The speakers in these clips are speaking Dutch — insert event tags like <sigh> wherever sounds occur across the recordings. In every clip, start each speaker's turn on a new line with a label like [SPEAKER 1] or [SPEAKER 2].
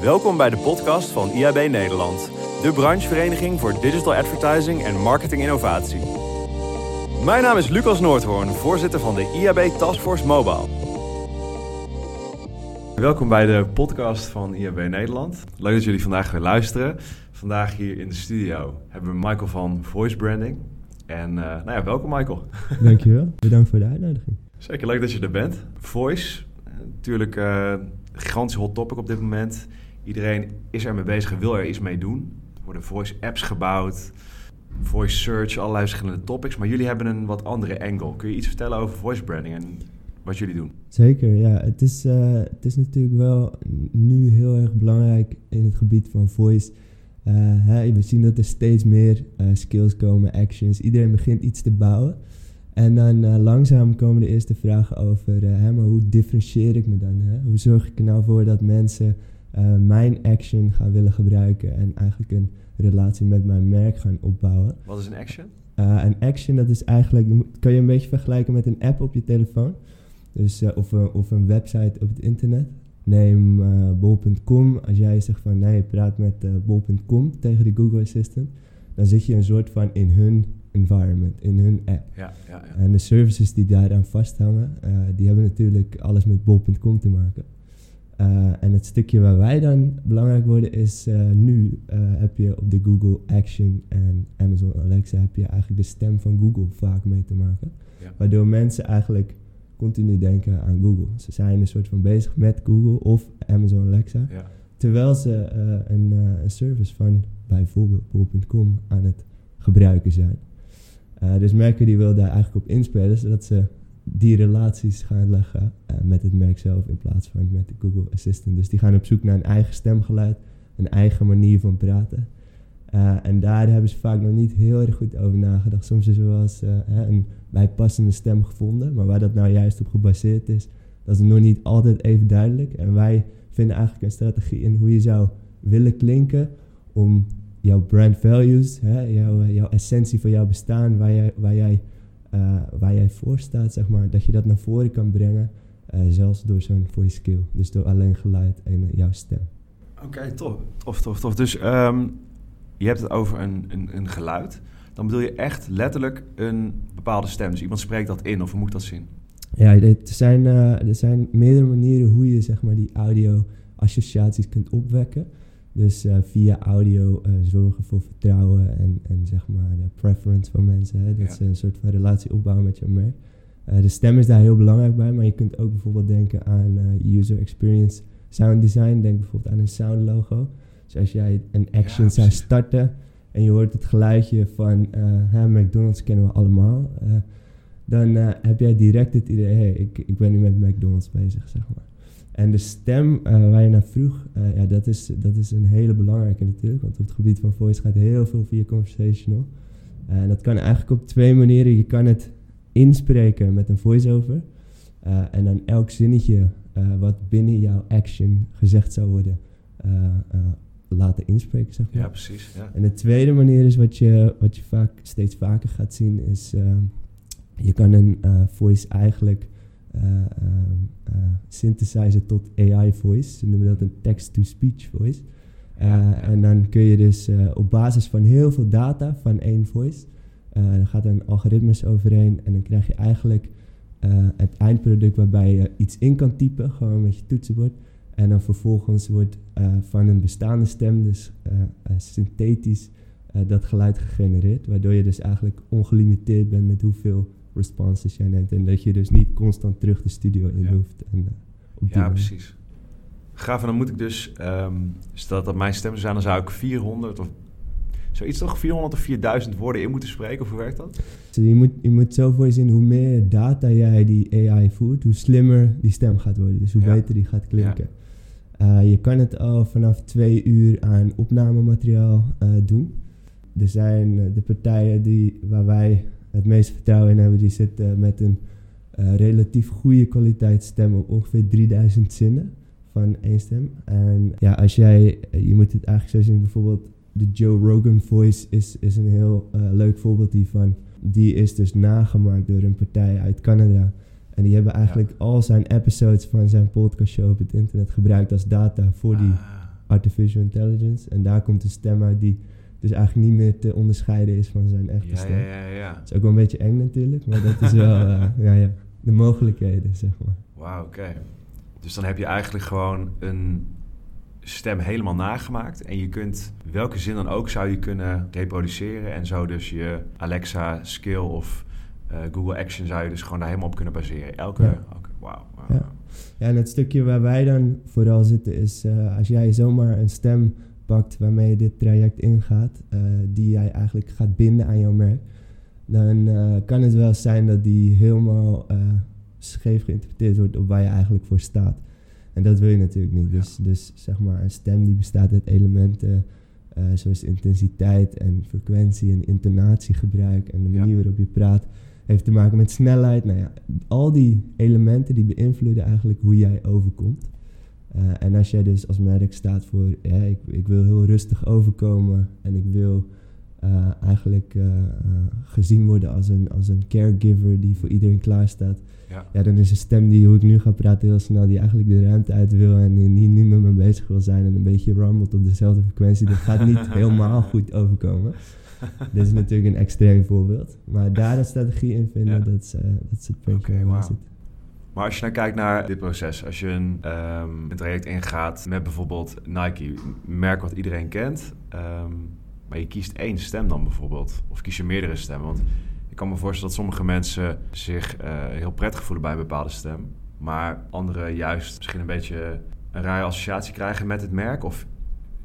[SPEAKER 1] Welkom bij de podcast van IAB Nederland, de branchevereniging voor digital advertising en marketing innovatie. Mijn naam is Lucas Noordhoorn, voorzitter van de IAB Taskforce Mobile. Welkom bij de podcast van IAB Nederland. Leuk dat jullie vandaag weer luisteren. Vandaag hier in de studio hebben we Michael van Voice Branding. En uh, nou ja, welkom Michael. <laughs>
[SPEAKER 2] Dankjewel, bedankt voor de uitnodiging.
[SPEAKER 1] Zeker leuk dat je er bent. Voice, natuurlijk uh, een gigantisch hot topic op dit moment. Iedereen is er mee bezig en wil er iets mee doen. Er worden voice apps gebouwd, voice search, allerlei verschillende topics. Maar jullie hebben een wat andere angle. Kun je iets vertellen over voice branding en wat jullie doen?
[SPEAKER 2] Zeker, ja. Het is, uh, het is natuurlijk wel nu heel erg belangrijk in het gebied van voice. Uh, hè, we zien dat er steeds meer uh, skills komen, actions. Iedereen begint iets te bouwen. En dan langzaam komen de eerste vragen over, hè, maar hoe differentieer ik me dan? Hè? Hoe zorg ik er nou voor dat mensen uh, mijn action gaan willen gebruiken en eigenlijk een relatie met mijn merk gaan opbouwen.
[SPEAKER 1] Wat is een action?
[SPEAKER 2] Uh, een action, dat is eigenlijk, kan je een beetje vergelijken met een app op je telefoon. Dus, uh, of, een, of een website op het internet. Neem bol.com. Als jij zegt van nee, praat met bol.com tegen de Google Assistant, dan zit je een soort van in hun environment, in hun app.
[SPEAKER 1] Ja, ja, ja.
[SPEAKER 2] En de services die daaraan vasthangen, die hebben natuurlijk alles met bol.com te maken. Uh, en het stukje waar wij dan belangrijk worden is uh, nu uh, heb je op de Google Action en Amazon Alexa heb je eigenlijk de stem van Google vaak mee te maken. Ja. Waardoor mensen eigenlijk continu denken aan Google. Ze zijn een soort van bezig met Google of Amazon Alexa. Ja. Terwijl ze een, een, service van bijvoorbeeld bol.com aan het gebruiken zijn. dus merken die wil daar eigenlijk op inspelen, zodat ze die relaties gaan leggen uh, met het merk zelf in plaats van met de Google Assistant. Dus die gaan op zoek naar een eigen stemgeluid, een eigen manier van praten. Uh, en daar hebben ze vaak nog niet heel erg goed over nagedacht. Soms is er wel eens uh, een bijpassende stem gevonden, maar waar dat nou juist op gebaseerd is, dat is nog niet altijd even duidelijk. En wij vinden eigenlijk een strategie in hoe je zou willen klinken om jouw brand values, hè, jouw, jouw essentie van jouw bestaan, waar jij, waar jij uh, waar jij voor staat, zeg maar, dat je dat naar voren kan brengen, uh, zelfs door zo'n voice skill. Dus door alleen geluid en uh, jouw stem.
[SPEAKER 1] Oké, okay, tof, tof, tof, tof. Dus um, je hebt het over een, een, een, geluid. Dan bedoel je echt letterlijk een bepaalde stem. Dus iemand spreekt dat in, of hoe moet dat zien?
[SPEAKER 2] Ja, er zijn, er zijn meerdere manieren hoe je zeg maar, die audio-associaties kunt opwekken. Dus uh, via audio uh, zorgen voor vertrouwen en, en zeg maar de preference van mensen. Hè, dat ja. ze een soort van relatie opbouwen met je merk. Uh, de stem is daar heel belangrijk bij, maar je kunt ook bijvoorbeeld denken aan user experience sound design. Denk bijvoorbeeld aan een sound logo. Dus als jij een action ja, zou starten en je hoort het geluidje van McDonald's kennen we allemaal. dan heb jij direct het idee, hey, ik, ik ben nu met McDonald's bezig, zeg maar. En de stem uh, waar je naar vroeg, uh, ja, dat is, dat is een hele belangrijke natuurlijk. Want op het gebied van voice gaat heel veel via conversational. Uh, en dat kan eigenlijk op twee manieren. Je kan het inspreken met een voice-over. en dan elk zinnetje wat binnen jouw action gezegd zou worden, laten inspreken, zeg maar.
[SPEAKER 1] Ja, precies. Ja.
[SPEAKER 2] En de tweede manier is wat je, wat je vaak, steeds vaker gaat zien, is je kan een voice eigenlijk synthesizer tot AI voice. Ze noemen dat een text-to-speech voice. Uh, en dan kun je dus op basis van heel veel data van één voice, dan gaat er een algoritmes overheen en dan krijg je eigenlijk het eindproduct waarbij je iets in kan typen, gewoon met je toetsenbord. En dan vervolgens wordt van een bestaande stem, dus synthetisch, dat geluid gegenereerd. Waardoor je dus eigenlijk ongelimiteerd bent met hoeveel responses jij neemt. En dat je dus niet constant terug de studio in hoeft. En,
[SPEAKER 1] uh, ja, precies. Gaaf, en dan moet ik dus, um, stel dat mijn stem zijn, dan zou ik 400 of zoiets toch 400 of 4000 woorden in moeten spreken, of hoe werkt dat?
[SPEAKER 2] Dus je, moet, je moet zo voor je zien, hoe meer data jij die AI voert, hoe slimmer die stem gaat worden. Dus hoe ja. beter die gaat klinken. Ja. Uh, je kan het al vanaf twee uur aan opnamemateriaal uh, doen. Er zijn de partijen die, waar wij het meeste vertrouwen in hebben, die zitten met een uh, relatief goede kwaliteit stem op ongeveer 3000 zinnen van één stem. En ja, als jij, je moet het eigenlijk zo zien, bijvoorbeeld de Joe Rogan voice is, is een heel uh, leuk voorbeeld hiervan. Die is dus nagemaakt door een partij uit Canada. En die hebben eigenlijk ja. al zijn episodes van zijn podcastshow op het internet gebruikt als data voor die
[SPEAKER 1] ah.
[SPEAKER 2] artificial intelligence. En daar komt een stem uit die dus eigenlijk niet meer te onderscheiden is van zijn echte stem.
[SPEAKER 1] ja, ja, ja.
[SPEAKER 2] Het is ook wel een beetje eng natuurlijk, maar dat is <laughs> wel eh, ja, ja, de mogelijkheden, zeg maar.
[SPEAKER 1] Wauw, oké. Dus dan heb je eigenlijk gewoon een stem helemaal nagemaakt. En je kunt welke zin dan ook zou je kunnen reproduceren. En zo dus je Alexa skill of eh, Google Action zou je dus gewoon daar helemaal op kunnen baseren. Elke.
[SPEAKER 2] Ja.
[SPEAKER 1] Oké, wauw.
[SPEAKER 2] Ja, en het stukje waar wij dan vooral zitten is eh, als jij zomaar een stem pakt waarmee je dit traject ingaat, eh, die jij eigenlijk gaat binden aan jouw merk, dan eh, kan het wel zijn dat die helemaal eh, scheef geïnterpreteerd wordt op waar je eigenlijk voor staat. En dat wil je natuurlijk niet.
[SPEAKER 1] Ja.
[SPEAKER 2] Dus, dus zeg maar, een stem die bestaat uit elementen zoals intensiteit en frequentie en intonatiegebruik en de
[SPEAKER 1] Ja.
[SPEAKER 2] manier waarop je praat heeft te maken met snelheid. Nou ja, al die elementen die beïnvloeden eigenlijk hoe jij overkomt. Eh, en als jij dus als merk staat voor, ja, ik, ik wil heel rustig overkomen en ik wil eh, eigenlijk eh, gezien worden als een, als een caregiver die voor iedereen klaar staat.
[SPEAKER 1] Ja.
[SPEAKER 2] Ja, dan is een stem die, hoe ik nu ga praten, heel snel, die eigenlijk de ruimte uit wil en die niet, niet met me bezig wil zijn en een beetje rumelt op dezelfde frequentie. Dat gaat niet <laughs> helemaal goed overkomen. Dit is natuurlijk een extreem voorbeeld. Maar daar een strategie in vinden,
[SPEAKER 1] Ja.
[SPEAKER 2] dat, is, dat is het puntje
[SPEAKER 1] Oké,
[SPEAKER 2] waar.
[SPEAKER 1] Maar als je nou kijkt naar dit proces, als je een, ehm, een traject ingaat met bijvoorbeeld Nike, merk wat iedereen kent, ehm, maar je kiest één stem dan bijvoorbeeld, of kies je meerdere stemmen. Want ik kan me voorstellen dat sommige mensen zich eh, heel prettig voelen bij een bepaalde stem, maar anderen juist misschien een beetje een rare associatie krijgen met het merk. Of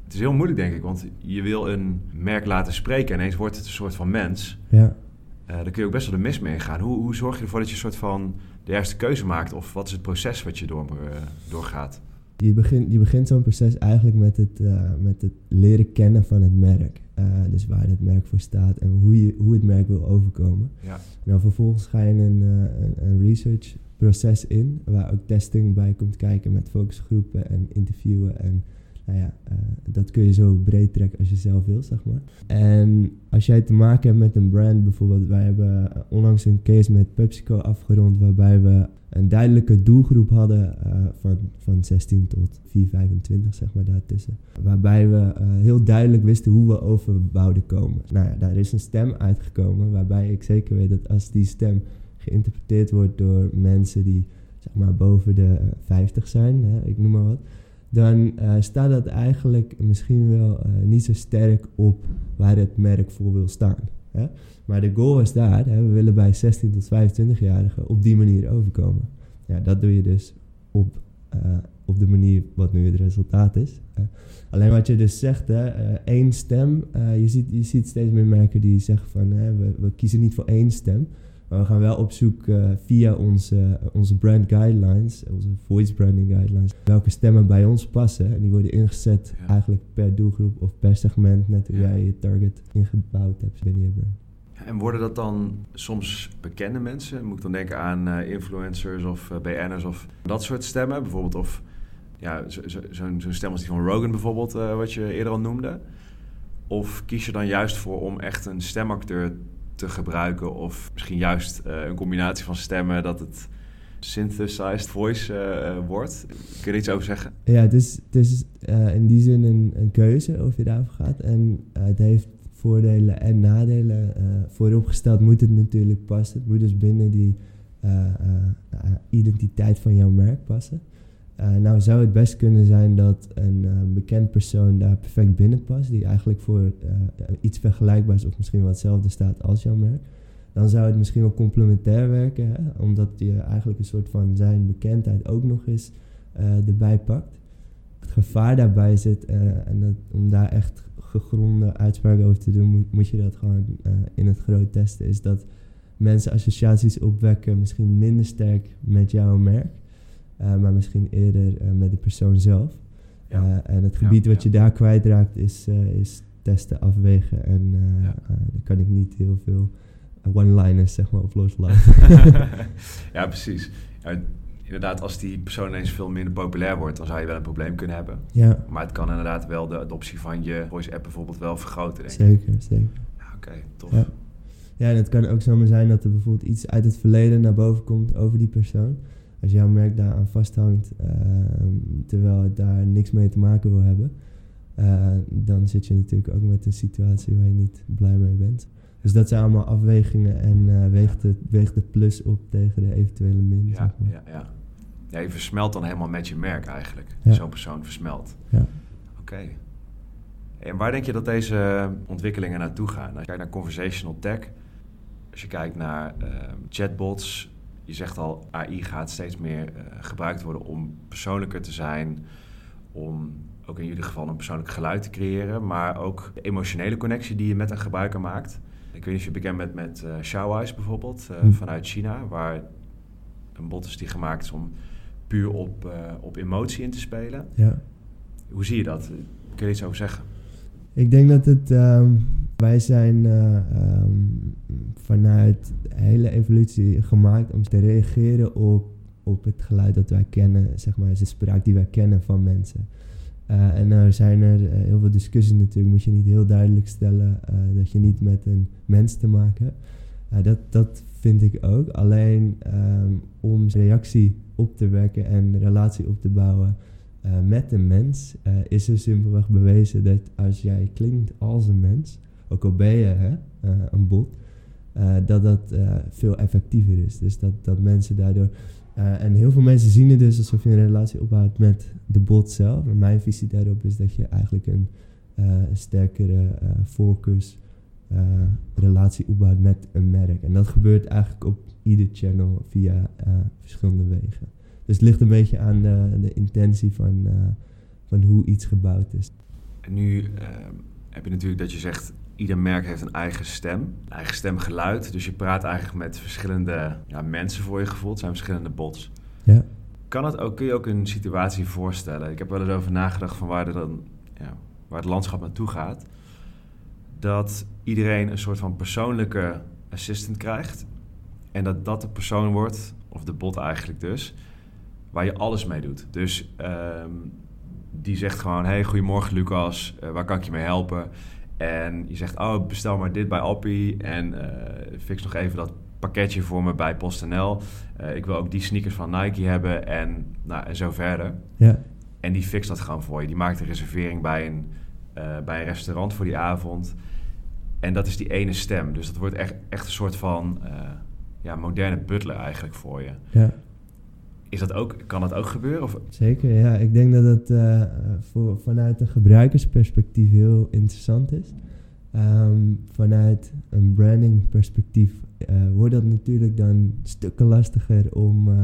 [SPEAKER 1] het is heel moeilijk denk ik, want je wil een merk laten spreken en ineens wordt het een soort van mens.
[SPEAKER 2] Ja.
[SPEAKER 1] Eh daar kun je ook best wel de mis mee gaan. Hoe, hoe zorg je ervoor dat je een soort van de juiste keuze maakt? Of wat is het proces wat je door, eh, doorgaat?
[SPEAKER 2] Je begint, je begint zo'n proces eigenlijk met het, eh, met het leren kennen van het merk. Dus waar het merk voor staat en hoe, je, hoe het merk wil overkomen.
[SPEAKER 1] Ja,
[SPEAKER 2] Nou, vervolgens ga je een, een, een research proces in, waar ook testing bij komt kijken met focusgroepen en interviewen. En nou ja, eh, dat kun je zo breed trekken als je zelf wil, zeg maar. En als jij te maken hebt met een brand bijvoorbeeld, wij hebben eh, onlangs een case met PepsiCo afgerond, waarbij we een duidelijke doelgroep hadden eh, van, van 16 tot 4, 25, zeg maar daartussen. Waarbij we heel duidelijk wisten hoe we over wouden komen. Nou ja, daar is een stem uitgekomen, waarbij ik zeker weet dat als die stem geïnterpreteerd wordt door mensen die zeg maar boven de eh, 50 zijn, hè, ik noem maar wat, dan eh, staat dat eigenlijk misschien wel eh, niet zo sterk op waar het merk voor wil staan. Hè? Maar de goal is daar, we willen bij 16 tot 25-jarigen op die manier overkomen. Ja, dat doe je dus op, eh, op de manier wat nu het resultaat is. Alleen wat je dus zegt, hè, één stem, je, ziet, je ziet steeds meer merken die zeggen van we, we kiezen niet voor één stem. Maar we gaan wel op zoek eh, via onze, onze brand guidelines, onze voice branding guidelines, welke stemmen bij ons passen. En die worden ingezet
[SPEAKER 1] Ja.
[SPEAKER 2] eigenlijk per doelgroep of per segment, net hoe
[SPEAKER 1] Ja.
[SPEAKER 2] jij je target ingebouwd hebt binnen je brand.
[SPEAKER 1] En worden dat dan soms bekende mensen? Moet ik dan denken aan eh, influencers of eh, BN'ers of dat soort stemmen? Bijvoorbeeld of ja, zo- zo- zo'n zo'n stem als die van Rogan bijvoorbeeld, eh, wat je eerder al noemde. Of kies je dan juist voor om echt een stemacteur te gebruiken? Of misschien juist eh, een combinatie van stemmen dat het synthesized voice eh, eh, wordt? Kun je er iets over zeggen?
[SPEAKER 2] Ja, het is, het is in die zin een, een keuze of je daarvoor gaat. En het heeft voordelen en nadelen. Vooropgesteld moet het natuurlijk passen. Het moet dus binnen die identiteit van jouw merk passen. Eh, nou zou het best kunnen zijn dat een eh, bekend persoon daar perfect binnen past. Die eigenlijk voor eh, iets vergelijkbaars of misschien wel hetzelfde staat als jouw merk. Dan zou het misschien wel complementair werken. Omdat je eigenlijk een soort van zijn bekendheid ook nog eens erbij pakt. Het gevaar daarbij zit, en dat, om daar echt gegronde uitspraken over te doen, moet, moet je dat gewoon in het groot testen. Is dat mensen associaties opwekken, misschien minder sterk met jouw merk, maar misschien eerder eh, met de persoon zelf.
[SPEAKER 1] Ja.
[SPEAKER 2] Eh, en het gebied
[SPEAKER 1] Ja,
[SPEAKER 2] wat je daar kwijtraakt is, eh, is testen, afwegen. En eh, eh, daar kan ik niet heel veel one-liners zeg maar, op loslaten. <laughs>
[SPEAKER 1] ja, precies. Ja, inderdaad, als die persoon ineens veel minder populair wordt, dan zou je wel een probleem kunnen hebben.
[SPEAKER 2] ja,
[SPEAKER 1] Maar het kan inderdaad wel de adoptie van je voice app bijvoorbeeld wel vergroten, denk ik.
[SPEAKER 2] zeker, zeker.
[SPEAKER 1] Ja, oké, tof.
[SPEAKER 2] Ja. Ja, en het kan ook zomaar zijn dat er bijvoorbeeld iets uit het verleden naar boven komt over die persoon. Als jouw merk daar aan vasthangt, ehm, terwijl het daar niks mee te maken wil hebben, eh, dan zit je natuurlijk ook met een situatie waar je niet blij mee bent. Dus dat zijn allemaal afwegingen en uh, weegt, het, weegt de plus op tegen de eventuele min.
[SPEAKER 1] Ja,
[SPEAKER 2] zeg maar.
[SPEAKER 1] ja, ja. ja, je versmelt dan helemaal met je merk eigenlijk.
[SPEAKER 2] Ja.
[SPEAKER 1] Zo'n persoon versmelt.
[SPEAKER 2] Ja.
[SPEAKER 1] Oké. En waar denk je dat deze ontwikkelingen naartoe gaan? Als je kijkt naar conversational tech, als je kijkt naar ehm, chatbots, je zegt al, AI gaat steeds meer eh, gebruikt worden om persoonlijker te zijn, om ook in ieder geval een persoonlijk geluid te creëren, maar ook de emotionele connectie die je met een gebruiker maakt. Ik weet niet of je bekend bent met Xiaoi's bijvoorbeeld, eh,
[SPEAKER 2] Hm.
[SPEAKER 1] vanuit China, waar een bot is die gemaakt is om puur op, op emotie in te spelen.
[SPEAKER 2] Ja.
[SPEAKER 1] Hoe zie je dat? Kun je iets over zeggen?
[SPEAKER 2] Ik denk dat het. ehm, wij zijn eh, ehm, vanuit de hele evolutie gemaakt om te reageren op, op het geluid dat wij kennen, zeg maar, de spraak die wij kennen van mensen. Eh, en er zijn er eh, heel veel discussies natuurlijk. Moet je niet heel duidelijk stellen dat je niet met een mens te maken hebt. Dat, dat vind ik ook. Alleen ehm, om reactie op te wekken en relatie op te bouwen met een mens, is er simpelweg bewezen dat als jij klinkt als een mens, ook al ben je hè, eh, een bot, eh, dat dat eh, veel effectiever is. Dus dat, dat mensen daardoor. en heel veel mensen zien het dus alsof je een relatie opbouwt met de bot zelf. Maar mijn visie daarop is dat je eigenlijk een sterkere eh, relatie opbouwt met een merk. En dat gebeurt eigenlijk op ieder channel via verschillende wegen. Dus het ligt een beetje aan de, de intentie van, van hoe iets gebouwd is.
[SPEAKER 1] Nu ehm, heb je natuurlijk dat je zegt, ieder merk heeft een eigen stem, een eigen stemgeluid. Dus je praat eigenlijk met verschillende ja, mensen voor je gevoel. Het zijn verschillende bots.
[SPEAKER 2] Ja.
[SPEAKER 1] Kan het ook, kun je ook een situatie voorstellen? Ik heb wel eens over nagedacht van waar, er dan, ja, waar het landschap naartoe gaat. Dat iedereen een soort van persoonlijke assistant krijgt. En dat dat de persoon wordt, of de bot eigenlijk dus, waar je alles mee doet. Dus ehm, die zegt gewoon, hey, goedemorgen Lucas, eh, waar kan ik je mee helpen? En je zegt, oh, bestel maar dit bij Appie en eh, fix nog even dat pakketje voor me bij PostNL. Eh, ik wil ook die sneakers van Nike hebben en, nou, en zo verder.
[SPEAKER 2] Ja,
[SPEAKER 1] En die fixt dat gewoon voor je. Die maakt een reservering bij een, bij een restaurant voor die avond. En dat is die ene stem. Dus dat wordt echt, echt een soort van ja, moderne butler eigenlijk voor je.
[SPEAKER 2] ja.
[SPEAKER 1] Is dat ook, kan dat ook gebeuren?
[SPEAKER 2] Zeker, ja. Ik denk dat het eh, voor, vanuit een gebruikersperspectief heel interessant is. Ehm, vanuit een brandingperspectief eh wordt dat natuurlijk dan stukken lastiger om eh,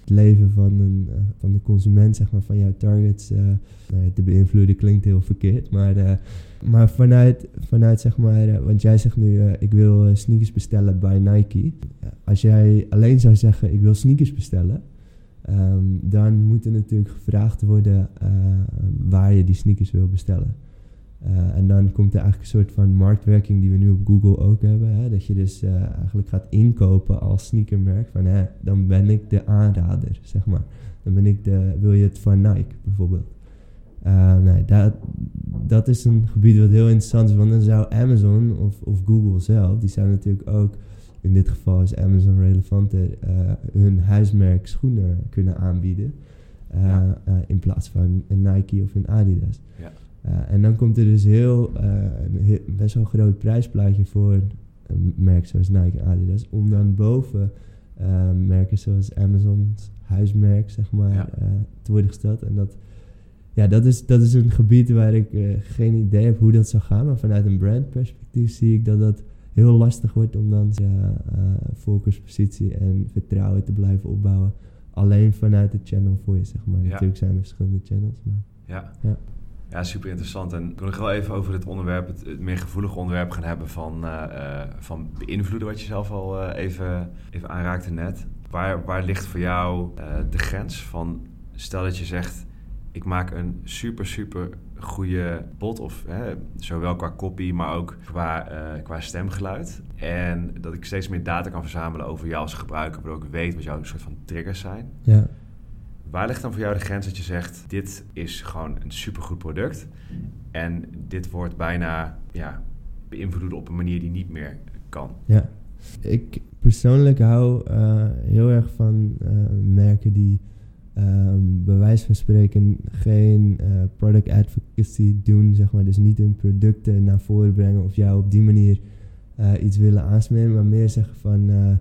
[SPEAKER 2] het leven van, een, van de consument, zeg maar, van jouw targets nou te beïnvloeden. Klinkt heel verkeerd, maar, maar vanuit, vanuit, zeg maar, want jij zegt nu, ik wil sneakers bestellen bij Nike. Als jij alleen zou zeggen, ik wil sneakers bestellen, Ehm, dan moet er natuurlijk gevraagd worden eh, waar je die sneakers wil bestellen. Eh, en dan komt er eigenlijk een soort van marktwerking die we nu op Google ook hebben. Hè? Dat je dus eh, eigenlijk gaat inkopen als sneakermerk. Van hè, dan ben ik de aanrader, zeg maar. Dan ben ik de, wil je het van Nike bijvoorbeeld. Eh, nee, dat, dat is een gebied wat heel interessant is. Want dan zou Amazon of, of Google zelf, die zou natuurlijk ook in dit geval is Amazon relevanter, eh, hun huismerk schoenen kunnen aanbieden. eh,
[SPEAKER 1] Ja.
[SPEAKER 2] eh, in plaats van een Nike of een Adidas.
[SPEAKER 1] Ja.
[SPEAKER 2] En dan komt er dus heel, een heel, best wel groot prijsplaatje voor een merk zoals Nike en Adidas. Om dan boven merken zoals Amazon's huismerk, zeg maar,
[SPEAKER 1] Ja.
[SPEAKER 2] te worden gesteld. En dat, ja, dat, is, dat is een gebied waar ik geen idee heb hoe dat zou gaan. Maar vanuit een brandperspectief zie ik dat dat heel lastig wordt om dan uh, voorkeurspositie en vertrouwen te blijven opbouwen. Alleen vanuit de channel voor je, zeg maar.
[SPEAKER 1] Ja.
[SPEAKER 2] Natuurlijk zijn er verschillende channels, maar...
[SPEAKER 1] Ja.
[SPEAKER 2] Ja.
[SPEAKER 1] ja, super interessant. En ik wil nog wel even over het onderwerp, het, het meer gevoelige onderwerp gaan hebben van, eh, eh, van beïnvloeden, wat je zelf al eh, even, even aanraakte net. Waar, waar ligt voor jou eh, de grens van, stel dat je zegt, ik maak een super, super goede bot, of hè, zowel qua copy, maar ook qua, eh, qua stemgeluid. En dat ik steeds meer data kan verzamelen over jou als gebruiker, waardoor ik weet wat jouw soort van triggers zijn.
[SPEAKER 2] Ja.
[SPEAKER 1] Waar ligt dan voor jou de grens dat je zegt: dit is gewoon een supergoed product en dit wordt bijna ja, beïnvloed op een manier die niet meer kan?
[SPEAKER 2] Ja, ik persoonlijk hou uh, heel erg van uh, merken die ehm, bij wijze van spreken geen eh, product advocacy doen, zeg maar. Dus niet hun producten naar voren brengen of jou op die manier eh, iets willen aansmeren, maar meer zeggen van eh,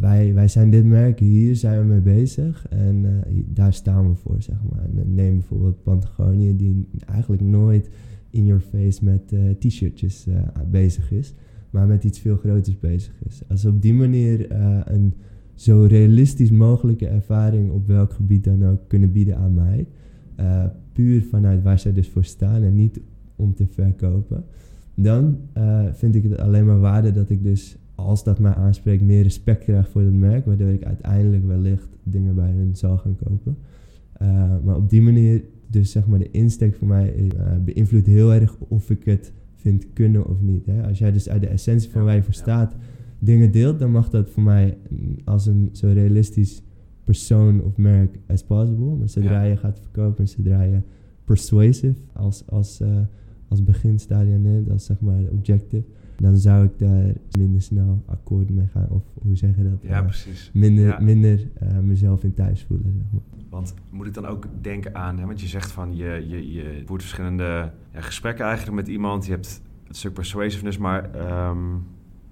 [SPEAKER 2] wij, wij zijn dit merk, hier zijn we mee bezig en daar staan we voor, zeg maar. Neem bijvoorbeeld Patagonia, die eigenlijk nooit in your face met t-shirtjes bezig is, maar met iets veel groters bezig is. Als op die manier een zo realistisch mogelijke ervaring op welk gebied dan ook kunnen bieden aan mij, eh, puur vanuit waar zij dus voor staan en niet om te verkopen, dan eh, vind ik het alleen maar waarde dat ik dus, als dat mij aanspreekt, meer respect krijg voor het merk, waardoor ik uiteindelijk wellicht dingen bij hun zal gaan kopen. Eh, maar op die manier, dus zeg maar de insteek voor mij beïnvloedt heel erg of ik het vind kunnen of niet. Hè? Als jij dus uit de essentie van waar je voor staat dingen deelt, dan mag dat voor mij mm, als een zo realistisch persoon of merk as possible. Maar zodra
[SPEAKER 1] Ja.
[SPEAKER 2] je gaat verkopen en zodra je persuasive als, als, eh, als beginstadium neemt, als zeg maar objective, dan zou ik daar minder snel akkoord mee gaan. Of hoe zeg je dat?
[SPEAKER 1] Ja,
[SPEAKER 2] Eh,
[SPEAKER 1] precies.
[SPEAKER 2] minder
[SPEAKER 1] Ja.
[SPEAKER 2] minder eh, mezelf in thuis voelen, zeg maar.
[SPEAKER 1] Want moet ik dan ook denken aan, hè, want je zegt van je, je, je voert verschillende ja, gesprekken eigenlijk met iemand, je hebt het stuk persuasiveness, maar ehm,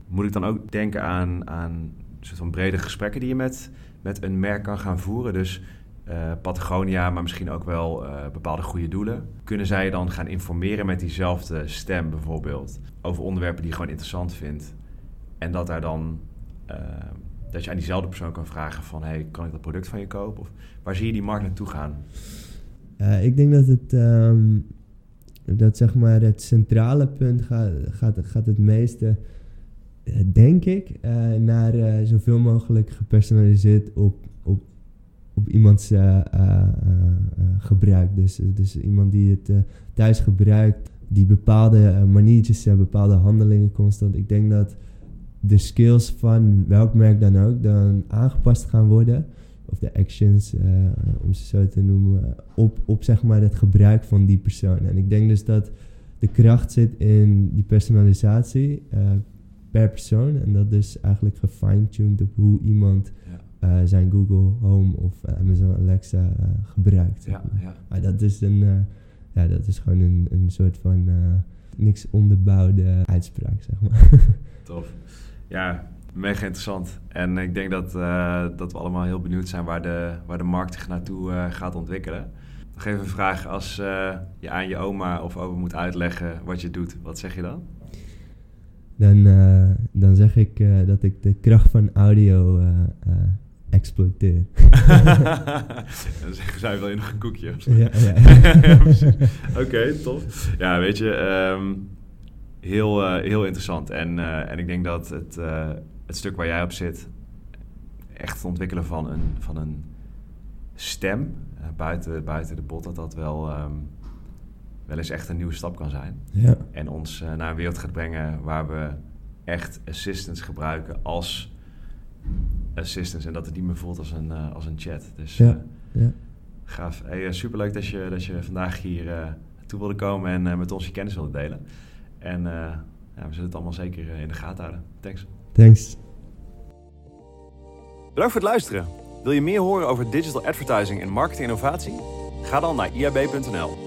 [SPEAKER 1] moet ik dan ook denken aan, aan een soort van brede gesprekken die je met, met een merk kan gaan voeren? Dus eh, Patagonia, maar misschien ook wel eh, bepaalde goede doelen. Kunnen zij je dan gaan informeren met diezelfde stem bijvoorbeeld over onderwerpen die je gewoon interessant vindt? En dat daar dan, eh, dat je aan diezelfde persoon kan vragen van, hey, kan ik dat product van je kopen? Of waar zie je die markt naartoe gaan?
[SPEAKER 2] Ik denk dat het, ehm, dat zeg maar het centrale punt gaat, gaat, gaat het meeste, denk ik, eh, naar eh, zoveel mogelijk gepersonaliseerd op, op, op iemands eh, eh, eh, eh, gebruik. Dus, dus iemand die het eh, thuis gebruikt, die bepaalde eh, maniertjes bepaalde handelingen constant. Ik denk dat de skills van welk merk dan ook dan aangepast gaan worden of de actions, eh, om ze zo te noemen, op, op zeg maar het gebruik van die persoon. En ik denk dus dat de kracht zit in die personalisatie eh, per persoon. En dat dus eigenlijk gefine-tuned op hoe iemand
[SPEAKER 1] Ja,
[SPEAKER 2] eh, zijn Google Home of eh, Amazon Alexa eh, gebruikt.
[SPEAKER 1] ja,
[SPEAKER 2] maar.
[SPEAKER 1] ja.
[SPEAKER 2] Maar dat is, een, ja, dat is gewoon een, een soort van niks onderbouwde uitspraak, zeg maar. <laughs>
[SPEAKER 1] tof. Ja, mega interessant. En ik denk dat, dat we allemaal heel benieuwd zijn waar de, waar de markt zich naartoe gaat ontwikkelen. Nog even een vraag, als je aan je oma of opa moet uitleggen wat je doet, wat zeg je dan?
[SPEAKER 2] Dan, eh, dan zeg ik eh, dat ik de kracht van audio eh, exploiteer. <laughs>
[SPEAKER 1] dan zeggen zij, je nog een koekje? of zo?
[SPEAKER 2] Ja, ja. <laughs>
[SPEAKER 1] Oké, tof. Ja, weet je, ehm, heel, heel interessant. En, en ik denk dat het, het stuk waar jij op zit, echt het ontwikkelen van een, van een stem, buiten, buiten de bot, dat dat wel, ehm, wel eens echt een nieuwe stap kan zijn.
[SPEAKER 2] ja.
[SPEAKER 1] En ons eh, naar een wereld gaat brengen waar we echt assistants gebruiken als assistants. En dat het niet meer voelt als een, eh, als een chat. Dus
[SPEAKER 2] Ja.
[SPEAKER 1] eh,
[SPEAKER 2] ja.
[SPEAKER 1] Gaaf. Hey, superleuk dat je, dat je vandaag hier eh toe wilde komen en eh, met ons je kennis wilde delen. En eh, ja, we zullen het allemaal zeker in de gaten houden. Thanks.
[SPEAKER 2] Thanks.
[SPEAKER 1] Bedankt voor het luisteren. Wil je meer horen over digital advertising en marketing innovatie? Ga dan naar iab.nl.